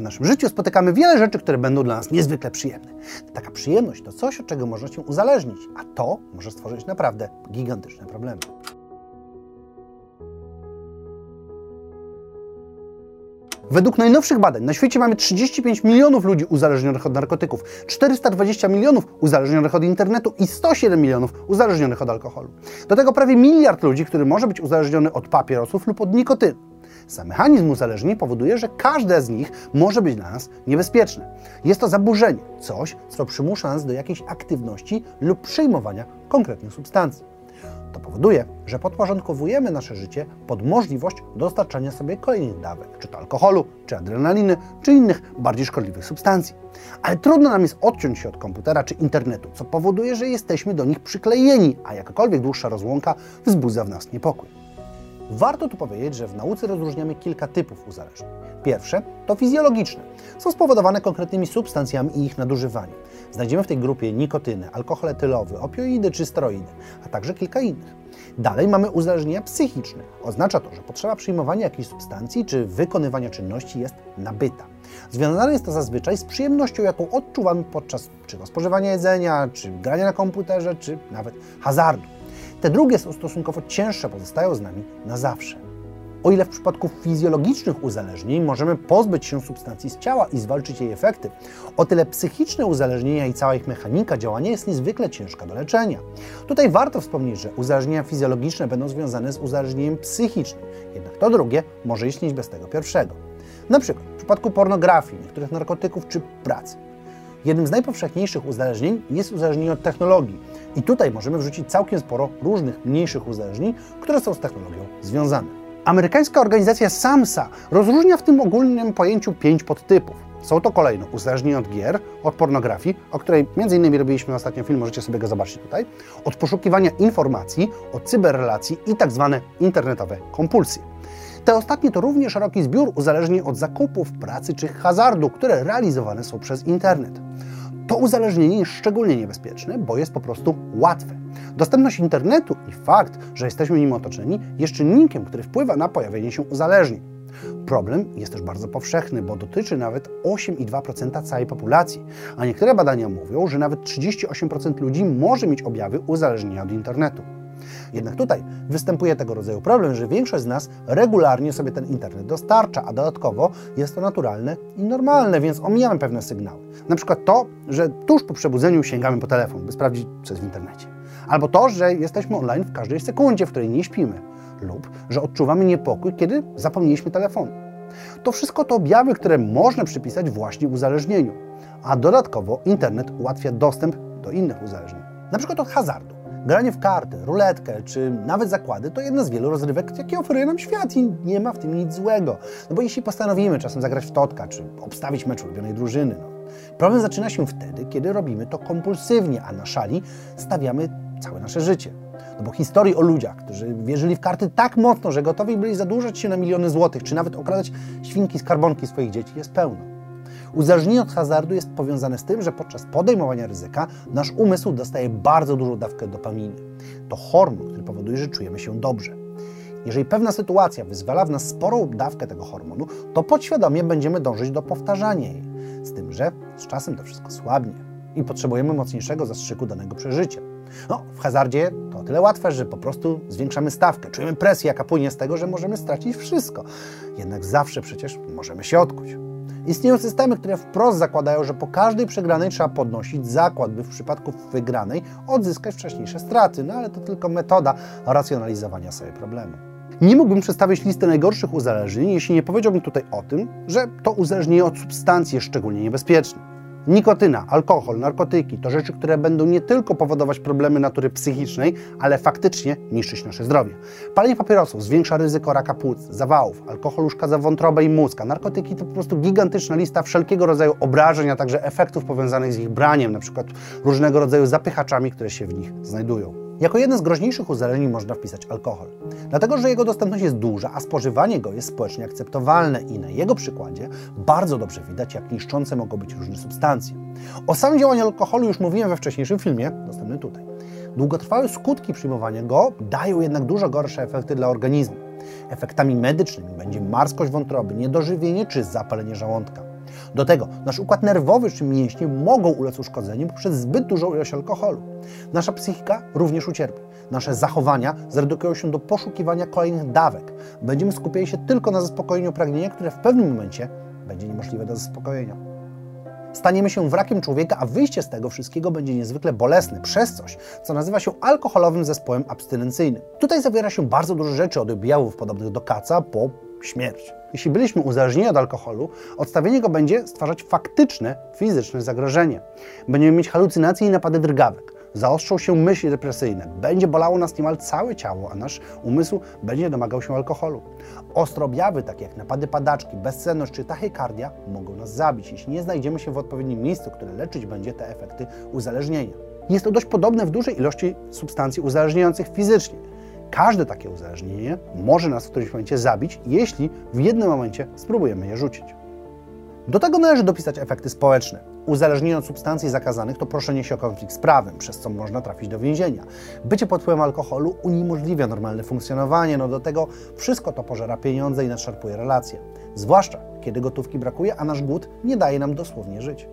W naszym życiu spotykamy wiele rzeczy, które będą dla nas niezwykle przyjemne. Taka przyjemność to coś, od czego można się uzależnić, a to może stworzyć naprawdę gigantyczne problemy. Według najnowszych badań na świecie mamy 35 milionów ludzi uzależnionych od narkotyków, 420 milionów uzależnionych od internetu i 107 milionów uzależnionych od alkoholu. Do tego prawie miliard ludzi, który może być uzależniony od papierosów lub od nikotyny. Sam mechanizm uzależnień powoduje, że każde z nich może być dla nas niebezpieczne. Jest to zaburzenie, coś, co przymusza nas do jakiejś aktywności lub przyjmowania konkretnych substancji. To powoduje, że podporządkowujemy nasze życie pod możliwość dostarczania sobie kolejnych dawek, czy to alkoholu, czy adrenaliny, czy innych bardziej szkodliwych substancji. Ale trudno nam jest odciąć się od komputera czy internetu, co powoduje, że jesteśmy do nich przyklejeni, a jakakolwiek dłuższa rozłąka wzbudza w nas niepokój. Warto tu powiedzieć, że w nauce rozróżniamy kilka typów uzależnień. Pierwsze to fizjologiczne. Są spowodowane konkretnymi substancjami i ich nadużywaniem. Znajdziemy w tej grupie nikotynę, alkohol etylowy, opioidy czy steroidy, a także kilka innych. Dalej mamy uzależnienia psychiczne. Oznacza to, że potrzeba przyjmowania jakiejś substancji czy wykonywania czynności jest nabyta. Związane jest to zazwyczaj z przyjemnością, jaką odczuwamy podczas czy spożywania jedzenia, czy grania na komputerze, czy nawet hazardu. Te drugie są stosunkowo cięższe, pozostają z nami na zawsze. O ile w przypadku fizjologicznych uzależnień możemy pozbyć się substancji z ciała i zwalczyć jej efekty, o tyle psychiczne uzależnienia i cała ich mechanika działania jest niezwykle ciężka do leczenia. Tutaj warto wspomnieć, że uzależnienia fizjologiczne będą związane z uzależnieniem psychicznym, jednak to drugie może istnieć bez tego pierwszego. Na przykład w przypadku pornografii, niektórych narkotyków czy pracy. Jednym z najpowszechniejszych uzależnień jest uzależnienie od technologii. I tutaj możemy wrzucić całkiem sporo różnych mniejszych uzależnień, które są z technologią związane. Amerykańska organizacja SAMSA rozróżnia w tym ogólnym pojęciu pięć podtypów. Są to kolejno uzależnienie od gier, od pornografii, o której innymi robiliśmy ostatnio film, możecie sobie go zobaczyć tutaj, od poszukiwania informacji, od cyberrelacji i tak zwane internetowe kompulsje. Te ostatnie to równie szeroki zbiór uzależnień od zakupów, pracy czy hazardu, które realizowane są przez internet. To uzależnienie jest szczególnie niebezpieczne, bo jest po prostu łatwe. Dostępność internetu i fakt, że jesteśmy nim otoczeni, jest czynnikiem, który wpływa na pojawienie się uzależnień. Problem jest też bardzo powszechny, bo dotyczy nawet 8,2% całej populacji, a niektóre badania mówią, że nawet 38% ludzi może mieć objawy uzależnienia od internetu. Jednak tutaj występuje tego rodzaju problem, że większość z nas regularnie sobie ten internet dostarcza, a dodatkowo jest to naturalne i normalne, więc omijamy pewne sygnały. Na przykład to, że tuż po przebudzeniu sięgamy po telefon, by sprawdzić, co jest w internecie. Albo to, że jesteśmy online w każdej sekundzie, w której nie śpimy. Lub, że odczuwamy niepokój, kiedy zapomnieliśmy telefonu. To wszystko to objawy, które można przypisać właśnie uzależnieniu. A dodatkowo internet ułatwia dostęp do innych uzależnień. Na przykład od hazardu. Granie w karty, ruletkę czy nawet zakłady to jedna z wielu rozrywek, jakie oferuje nam świat i nie ma w tym nic złego. No bo jeśli postanowimy czasem zagrać w totka czy obstawić mecz ulubionej drużyny, no, problem zaczyna się wtedy, kiedy robimy to kompulsywnie, a na szali stawiamy całe nasze życie. No bo historii o ludziach, którzy wierzyli w karty tak mocno, że gotowi byli zadłużać się na miliony złotych, czy nawet okradać świnki z karbonki swoich dzieci, jest pełno. Uzależnienie od hazardu jest powiązane z tym, że podczas podejmowania ryzyka nasz umysł dostaje bardzo dużą dawkę dopaminy. To hormon, który powoduje, że czujemy się dobrze. Jeżeli pewna sytuacja wyzwala w nas sporą dawkę tego hormonu, to podświadomie będziemy dążyć do powtarzania jej. Z tym, że z czasem to wszystko słabnie i potrzebujemy mocniejszego zastrzyku danego przeżycia. No, w hazardzie to o tyle łatwe, że po prostu zwiększamy stawkę. Czujemy presję, jaka płynie z tego, że możemy stracić wszystko. Jednak zawsze przecież możemy się odkuć. Istnieją systemy, które wprost zakładają, że po każdej przegranej trzeba podnosić zakład, by w przypadku wygranej odzyskać wcześniejsze straty. No ale to tylko metoda racjonalizowania sobie problemu. Nie mógłbym przedstawić listy najgorszych uzależnień, jeśli nie powiedziałbym tutaj o tym, że to uzależnienie od substancji jest szczególnie niebezpieczne. Nikotyna, alkohol, narkotyki to rzeczy, które będą nie tylko powodować problemy natury psychicznej, ale faktycznie niszczyć nasze zdrowie. Palenie papierosów zwiększa ryzyko raka płuc, zawałów, alkohol uszkadza wątrobę i mózg, narkotyki to po prostu gigantyczna lista wszelkiego rodzaju obrażeń, a także efektów powiązanych z ich braniem, np. różnego rodzaju zapychaczami, które się w nich znajdują. Jako jeden z groźniejszych uzależnień można wpisać alkohol, dlatego że jego dostępność jest duża, a spożywanie go jest społecznie akceptowalne i na jego przykładzie bardzo dobrze widać, jak niszczące mogą być różne substancje. O samym działaniu alkoholu już mówiłem we wcześniejszym filmie, dostępnym tutaj. Długotrwałe skutki przyjmowania go dają jednak dużo gorsze efekty dla organizmu. Efektami medycznymi będzie marskość wątroby, niedożywienie czy zapalenie żołądka. Do tego nasz układ nerwowy czy mięśnie mogą ulec uszkodzeniu poprzez zbyt dużą ilość alkoholu. Nasza psychika również ucierpi. Nasze zachowania zredukują się do poszukiwania kolejnych dawek. Będziemy skupiali się tylko na zaspokojeniu pragnienia, które w pewnym momencie będzie niemożliwe do zaspokojenia. Staniemy się wrakiem człowieka, a wyjście z tego wszystkiego będzie niezwykle bolesne przez coś, co nazywa się alkoholowym zespołem abstynencyjnym. Tutaj zawiera się bardzo dużo rzeczy od objawów podobnych do kaca po śmierć. Jeśli byliśmy uzależnieni od alkoholu, odstawienie go będzie stwarzać faktyczne fizyczne zagrożenie. Będziemy mieć halucynacje i napady drgawek. Zaostrzą się myśli depresyjne, będzie bolało nas niemal całe ciało, a nasz umysł będzie domagał się alkoholu. Ostre objawy, takie jak napady padaczki, bezsenność czy tachykardia, mogą nas zabić, jeśli nie znajdziemy się w odpowiednim miejscu, które leczyć będzie te efekty uzależnienia. Jest to dość podobne w dużej ilości substancji uzależniających fizycznie. Każde takie uzależnienie może nas w którymś momencie zabić, jeśli w jednym momencie spróbujemy je rzucić. Do tego należy dopisać efekty społeczne. Uzależnienie od substancji zakazanych to proszenie się o konflikt z prawem, przez co można trafić do więzienia. Bycie pod wpływem alkoholu uniemożliwia normalne funkcjonowanie, no do tego wszystko to pożera pieniądze i nadszarpuje relacje. Zwłaszcza, kiedy gotówki brakuje, a nasz głód nie daje nam dosłownie żyć.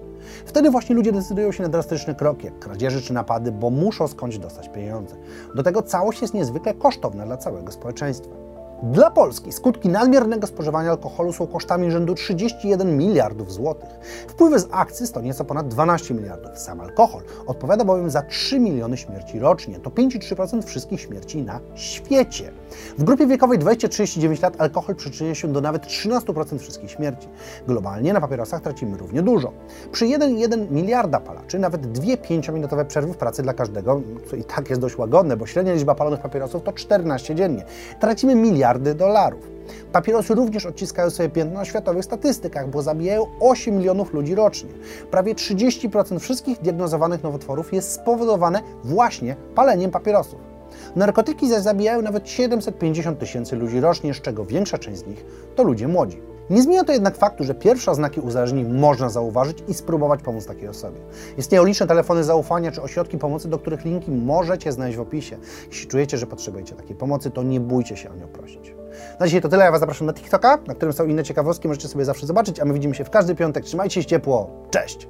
Wtedy właśnie ludzie decydują się na drastyczne kroki, jak kradzieży czy napady, bo muszą skądś dostać pieniądze. Do tego całość jest niezwykle kosztowna dla całego społeczeństwa. Dla Polski skutki nadmiernego spożywania alkoholu są kosztami rzędu 31 miliardów złotych. Wpływy z akcyz to nieco ponad 12 miliardów. Sam alkohol odpowiada bowiem za 3 miliony śmierci rocznie. To 5,3% wszystkich śmierci na świecie. W grupie wiekowej 20-39 lat alkohol przyczynia się do nawet 13% wszystkich śmierci. Globalnie na papierosach tracimy równie dużo. Przy 1,1 miliarda palaczy nawet dwie 5-minutowe przerwy w pracy dla każdego, co i tak jest dość łagodne, bo średnia liczba palonych papierosów to 14 dziennie. Tracimy miliard miliardy dolarów. Papierosy również odciskają sobie piętno na światowych statystykach, bo zabijają 8 milionów ludzi rocznie. Prawie 30% wszystkich diagnozowanych nowotworów jest spowodowane właśnie paleniem papierosów. Narkotyki zaś zabijają nawet 750 tysięcy ludzi rocznie, z czego większa część z nich to ludzie młodzi. Nie zmienia to jednak faktu, że pierwsze oznaki uzależnień można zauważyć i spróbować pomóc takiej osobie. Istnieją liczne telefony zaufania czy ośrodki pomocy, do których linki możecie znaleźć w opisie. Jeśli czujecie, że potrzebujecie takiej pomocy, to nie bójcie się o nią prosić. Na dzisiaj to tyle. Ja Was zapraszam na TikToka, na którym są inne ciekawostki. Możecie sobie zawsze zobaczyć, a my widzimy się w każdy piątek. Trzymajcie się ciepło. Cześć!